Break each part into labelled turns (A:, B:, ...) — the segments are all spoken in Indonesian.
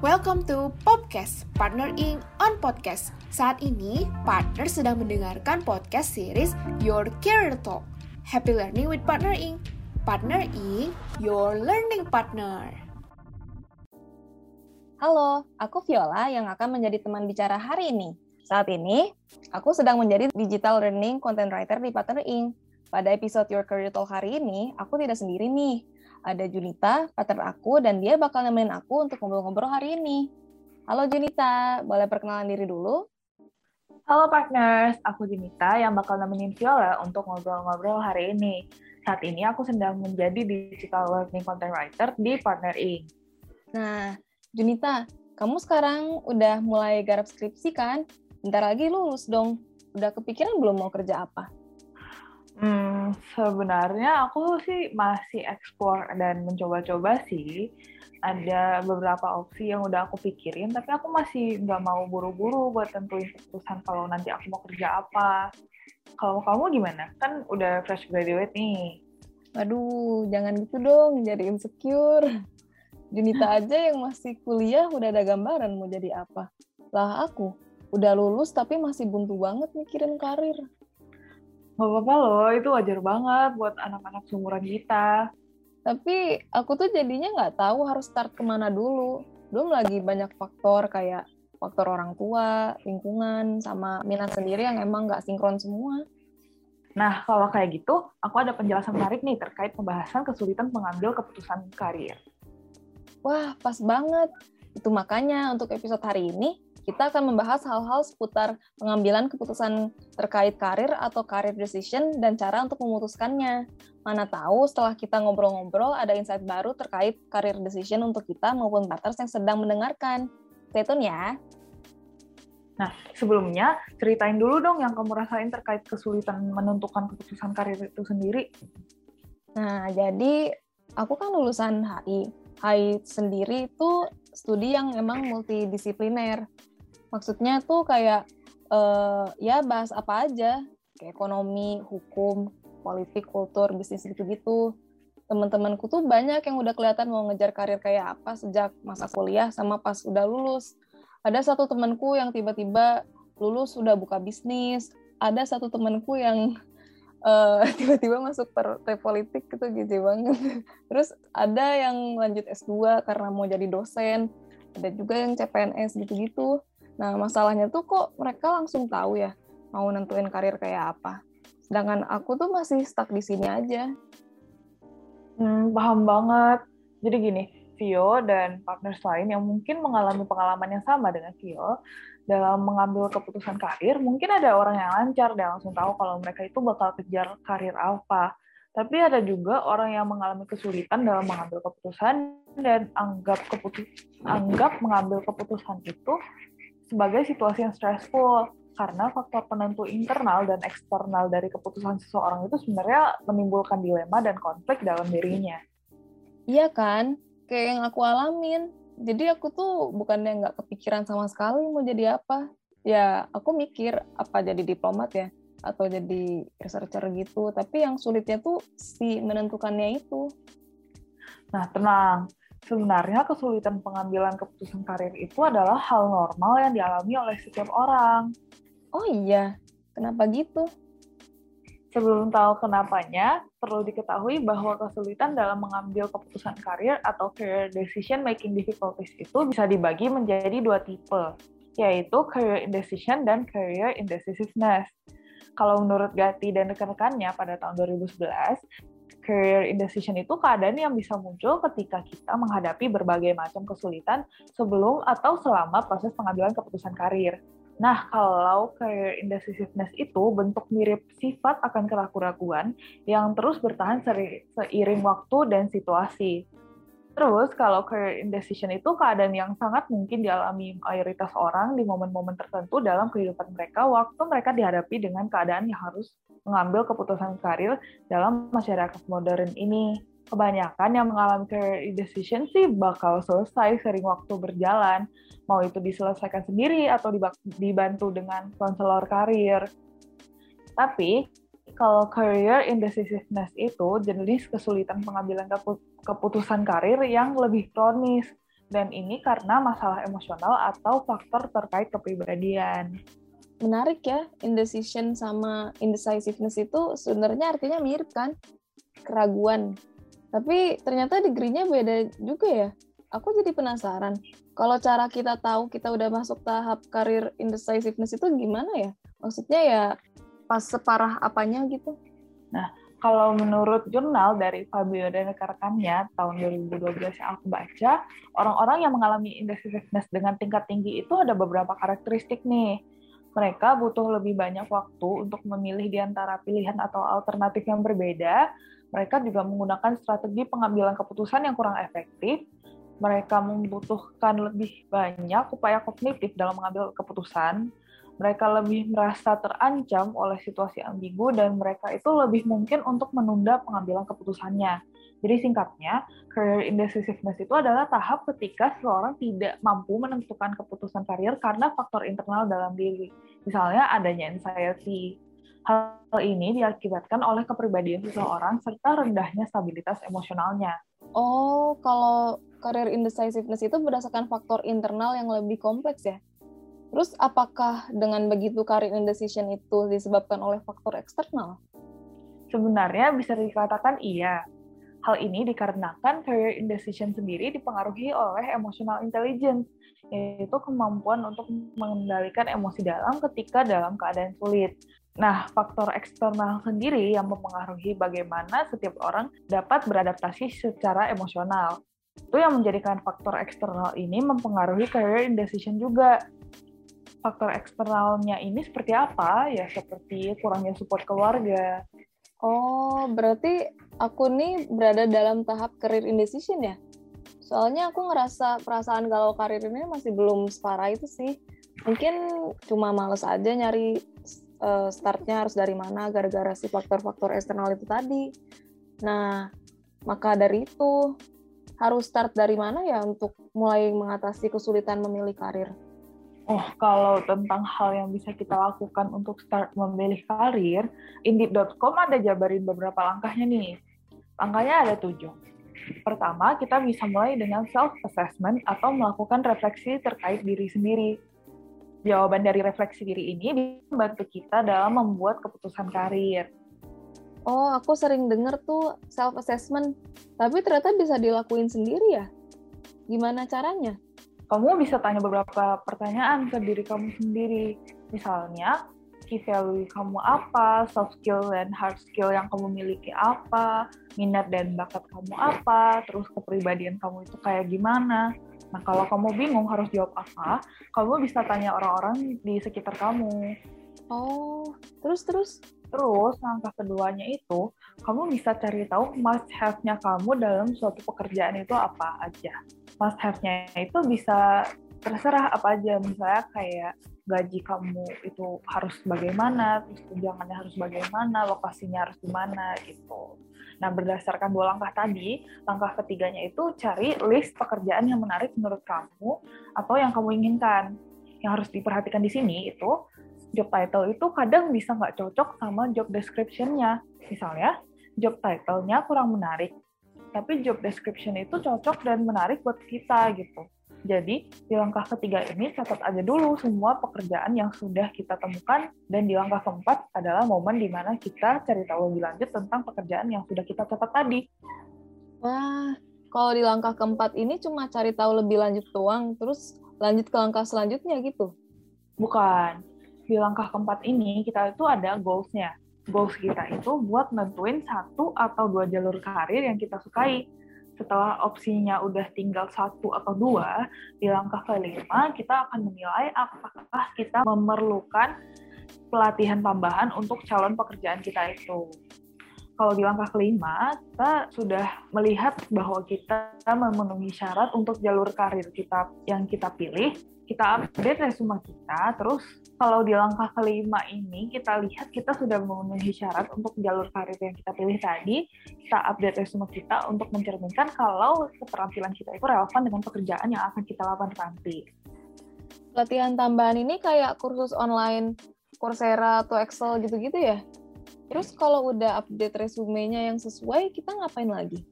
A: Welcome to Podcast Partner Inc. on Podcast. Saat ini, partner sedang mendengarkan podcast series Your Career Talk. Happy Learning with Partner Inc. Partner Inc. Your Learning Partner.
B: Halo, aku Viola yang akan menjadi teman bicara hari ini. Saat ini, aku sedang menjadi Digital Learning Content Writer di Partner Inc. Pada episode Your Career Talk hari ini, aku tidak sendiri nih ada Junita, partner aku, dan dia bakal nemenin aku untuk ngobrol-ngobrol hari ini. Halo Junita, boleh perkenalan diri dulu?
C: Halo partners, aku Junita yang bakal nemenin Viola untuk ngobrol-ngobrol hari ini. Saat ini aku sedang menjadi Digital Learning Content Writer di Partner Inc.
B: Nah, Junita, kamu sekarang udah mulai garap skripsi kan? Bentar lagi lulus dong. Udah kepikiran belum mau kerja apa?
C: Hmm, sebenarnya aku sih masih explore dan mencoba-coba sih. Ada beberapa opsi yang udah aku pikirin, tapi aku masih nggak mau buru-buru buat tentuin keputusan kalau nanti aku mau kerja apa. Kalau kamu gimana? Kan udah fresh graduate nih.
B: Aduh, jangan gitu dong, jadi insecure. Junita aja yang masih kuliah udah ada gambaran mau jadi apa. Lah aku, udah lulus tapi masih buntu banget mikirin karir.
C: Gak apa-apa loh, itu wajar banget buat anak-anak seumuran kita.
B: Tapi aku tuh jadinya nggak tahu harus start ke mana dulu. Belum lagi banyak faktor kayak faktor orang tua, lingkungan, sama minat sendiri yang emang nggak sinkron semua.
C: Nah, kalau kayak gitu, aku ada penjelasan menarik nih terkait pembahasan kesulitan mengambil keputusan karir.
B: Wah, pas banget. Itu makanya untuk episode hari ini, kita akan membahas hal-hal seputar pengambilan keputusan terkait karir atau career decision dan cara untuk memutuskannya. Mana tahu setelah kita ngobrol-ngobrol ada insight baru terkait career decision untuk kita maupun partners yang sedang mendengarkan. Stay tune ya.
C: Nah, sebelumnya ceritain dulu dong yang kamu rasain terkait kesulitan menentukan keputusan karir itu sendiri.
B: Nah, jadi aku kan lulusan HI. HI sendiri itu studi yang emang multidisipliner maksudnya tuh kayak uh, ya bahas apa aja. Kayak ekonomi hukum politik kultur bisnis gitu-gitu. Teman-temanku tuh banyak yang udah kelihatan mau ngejar karir kayak apa sejak masa kuliah sama pas udah lulus. Ada satu temanku yang tiba-tiba lulus sudah buka bisnis. Ada satu temanku yang uh, tiba-tiba masuk partai politik gitu gitu banget. Terus ada yang lanjut S2 karena mau jadi dosen. Ada juga yang CPNS gitu-gitu Nah, masalahnya tuh kok mereka langsung tahu ya mau nentuin karir kayak apa. Sedangkan aku tuh masih stuck di sini aja.
C: Hmm, paham banget. Jadi gini, Vio dan partner lain yang mungkin mengalami pengalaman yang sama dengan Vio dalam mengambil keputusan karir, mungkin ada orang yang lancar dan langsung tahu kalau mereka itu bakal kejar karir apa. Tapi ada juga orang yang mengalami kesulitan dalam mengambil keputusan dan anggap keputus anggap mengambil keputusan itu sebagai situasi yang stressful karena faktor penentu internal dan eksternal dari keputusan seseorang itu sebenarnya menimbulkan dilema dan konflik dalam dirinya.
B: Iya kan? Kayak yang aku alamin. Jadi aku tuh bukannya nggak kepikiran sama sekali mau jadi apa. Ya aku mikir apa jadi diplomat ya atau jadi researcher gitu. Tapi yang sulitnya tuh si menentukannya itu.
C: Nah tenang, sebenarnya kesulitan pengambilan keputusan karir itu adalah hal normal yang dialami oleh setiap orang.
B: Oh iya, kenapa gitu?
C: Sebelum tahu kenapanya, perlu diketahui bahwa kesulitan dalam mengambil keputusan karir atau career decision making difficulties itu bisa dibagi menjadi dua tipe, yaitu career indecision dan career indecisiveness. Kalau menurut Gati dan rekan-rekannya pada tahun 2011, career indecision itu keadaan yang bisa muncul ketika kita menghadapi berbagai macam kesulitan sebelum atau selama proses pengambilan keputusan karir. Nah, kalau career indecisiveness itu bentuk mirip sifat akan keraguan-raguan yang terus bertahan seiring waktu dan situasi. Terus, kalau career indecision itu keadaan yang sangat mungkin dialami mayoritas orang di momen-momen tertentu dalam kehidupan mereka waktu mereka dihadapi dengan keadaan yang harus mengambil keputusan karir dalam masyarakat modern ini. Kebanyakan yang mengalami career decision sih bakal selesai sering waktu berjalan, mau itu diselesaikan sendiri atau dibantu dengan konselor karir. Tapi, kalau career indecisiveness itu jenis kesulitan pengambilan keputusan karir yang lebih kronis, Dan ini karena masalah emosional atau faktor terkait kepribadian.
B: Menarik ya, indecision sama indecisiveness itu sebenarnya artinya mirip kan? Keraguan. Tapi ternyata degree-nya beda juga ya. Aku jadi penasaran, kalau cara kita tahu kita udah masuk tahap karir indecisiveness itu gimana ya? Maksudnya ya pas separah apanya gitu?
C: Nah, kalau menurut jurnal dari Fabio dan rekan-rekannya tahun 2012 yang aku baca, orang-orang yang mengalami indecisiveness dengan tingkat tinggi itu ada beberapa karakteristik nih. Mereka butuh lebih banyak waktu untuk memilih di antara pilihan atau alternatif yang berbeda. Mereka juga menggunakan strategi pengambilan keputusan yang kurang efektif. Mereka membutuhkan lebih banyak upaya kognitif dalam mengambil keputusan mereka lebih merasa terancam oleh situasi ambigu dan mereka itu lebih mungkin untuk menunda pengambilan keputusannya. Jadi singkatnya, career indecisiveness itu adalah tahap ketika seseorang tidak mampu menentukan keputusan karir karena faktor internal dalam diri. Misalnya adanya anxiety. Hal ini diakibatkan oleh kepribadian seseorang serta rendahnya stabilitas emosionalnya.
B: Oh, kalau career indecisiveness itu berdasarkan faktor internal yang lebih kompleks ya? Terus apakah dengan begitu career indecision itu disebabkan oleh faktor eksternal?
C: Sebenarnya bisa dikatakan iya. Hal ini dikarenakan career indecision sendiri dipengaruhi oleh emotional intelligence, yaitu kemampuan untuk mengendalikan emosi dalam ketika dalam keadaan sulit. Nah, faktor eksternal sendiri yang mempengaruhi bagaimana setiap orang dapat beradaptasi secara emosional. Itu yang menjadikan faktor eksternal ini mempengaruhi career indecision juga faktor eksternalnya ini seperti apa? Ya seperti kurangnya support keluarga.
B: Oh, berarti aku nih berada dalam tahap career indecision ya? Soalnya aku ngerasa perasaan kalau karir ini masih belum separah itu sih. Mungkin cuma males aja nyari uh, startnya harus dari mana gara-gara si faktor-faktor eksternal itu tadi. Nah, maka dari itu harus start dari mana ya untuk mulai mengatasi kesulitan memilih karir?
C: Oh, kalau tentang hal yang bisa kita lakukan untuk start memilih karir, Indeed.com ada jabarin beberapa langkahnya nih. Langkahnya ada tujuh. Pertama, kita bisa mulai dengan self-assessment atau melakukan refleksi terkait diri sendiri. Jawaban dari refleksi diri ini membantu kita dalam membuat keputusan karir.
B: Oh, aku sering denger tuh self-assessment, tapi ternyata bisa dilakuin sendiri ya? Gimana caranya?
C: kamu bisa tanya beberapa pertanyaan ke diri kamu sendiri. Misalnya, key value kamu apa, soft skill dan hard skill yang kamu miliki apa, minat dan bakat kamu apa, terus kepribadian kamu itu kayak gimana. Nah, kalau kamu bingung harus jawab apa, kamu bisa tanya orang-orang di sekitar kamu.
B: Oh, terus terus?
C: Terus, langkah keduanya itu, kamu bisa cari tahu must have-nya kamu dalam suatu pekerjaan itu apa aja must have-nya itu bisa terserah apa aja misalnya kayak gaji kamu itu harus bagaimana terus tunjangannya harus bagaimana lokasinya harus di mana gitu. Nah berdasarkan dua langkah tadi langkah ketiganya itu cari list pekerjaan yang menarik menurut kamu atau yang kamu inginkan. Yang harus diperhatikan di sini itu job title itu kadang bisa nggak cocok sama job description-nya. Misalnya job title-nya kurang menarik tapi job description itu cocok dan menarik buat kita gitu. Jadi di langkah ketiga ini catat aja dulu semua pekerjaan yang sudah kita temukan dan di langkah keempat adalah momen di mana kita cari tahu lebih lanjut tentang pekerjaan yang sudah kita catat tadi.
B: Wah, kalau di langkah keempat ini cuma cari tahu lebih lanjut doang, terus lanjut ke langkah selanjutnya gitu?
C: Bukan. Di langkah keempat ini kita itu ada goals-nya goals kita itu buat nentuin satu atau dua jalur karir yang kita sukai. Setelah opsinya udah tinggal satu atau dua, di langkah kelima kita akan menilai apakah kita memerlukan pelatihan tambahan untuk calon pekerjaan kita itu. Kalau di langkah kelima, kita sudah melihat bahwa kita memenuhi syarat untuk jalur karir kita yang kita pilih, kita update resume kita, terus kalau di langkah kelima ini kita lihat kita sudah memenuhi syarat untuk jalur karir yang kita pilih tadi, kita update resume kita untuk mencerminkan kalau keterampilan kita itu relevan dengan pekerjaan yang akan kita lakukan nanti.
B: Latihan tambahan ini kayak kursus online Coursera atau Excel gitu-gitu ya? Terus kalau udah update resumenya yang sesuai, kita ngapain lagi?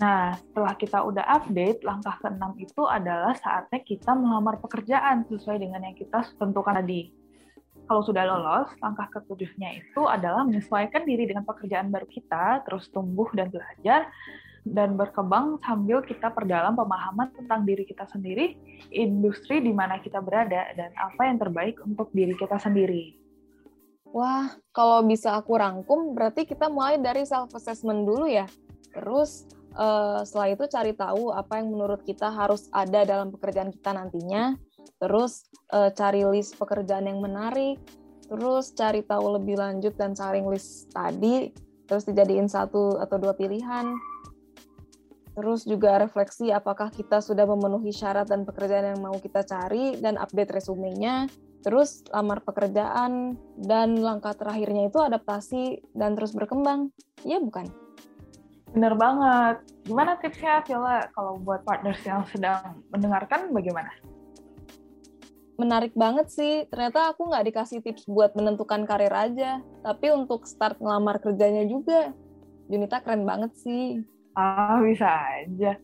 C: Nah, setelah kita udah update, langkah keenam itu adalah saatnya kita melamar pekerjaan sesuai dengan yang kita tentukan tadi. Kalau sudah lolos, langkah ketujuhnya itu adalah menyesuaikan diri dengan pekerjaan baru kita, terus tumbuh dan belajar, dan berkembang sambil kita perdalam pemahaman tentang diri kita sendiri, industri di mana kita berada, dan apa yang terbaik untuk diri kita sendiri.
B: Wah, kalau bisa aku rangkum, berarti kita mulai dari self-assessment dulu ya. Terus uh, setelah itu cari tahu apa yang menurut kita harus ada dalam pekerjaan kita nantinya, terus uh, cari list pekerjaan yang menarik, terus cari tahu lebih lanjut dan saring list tadi, terus dijadiin satu atau dua pilihan, terus juga refleksi apakah kita sudah memenuhi syarat dan pekerjaan yang mau kita cari dan update resumenya, terus lamar pekerjaan dan langkah terakhirnya itu adaptasi dan terus berkembang. Iya bukan?
C: Bener banget. Gimana tipsnya, Viola, kalau buat partners yang sedang mendengarkan, bagaimana?
B: Menarik banget sih. Ternyata aku nggak dikasih tips buat menentukan karir aja, tapi untuk start ngelamar kerjanya juga. Junita keren banget sih.
C: Ah, bisa aja.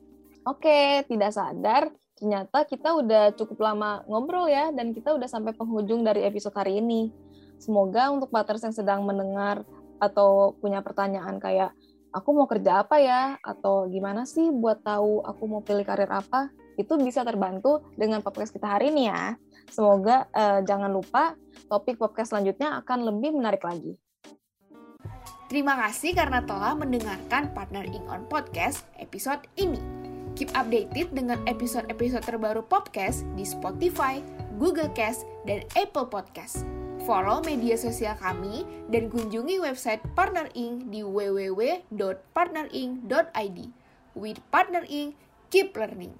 B: Oke, tidak sadar, ternyata kita udah cukup lama ngobrol ya, dan kita udah sampai penghujung dari episode hari ini. Semoga untuk partners yang sedang mendengar atau punya pertanyaan kayak, aku mau kerja apa ya atau gimana sih buat tahu aku mau pilih karir apa itu bisa terbantu dengan podcast kita hari ini ya. Semoga uh, jangan lupa topik podcast selanjutnya akan lebih menarik lagi.
A: Terima kasih karena telah mendengarkan Partner Ing On Podcast episode ini. Keep updated dengan episode-episode terbaru podcast di Spotify, Google Cast, dan Apple Podcast follow media sosial kami, dan kunjungi website Partner Inc. di www.partnerinc.id. With Partner Inc., keep learning.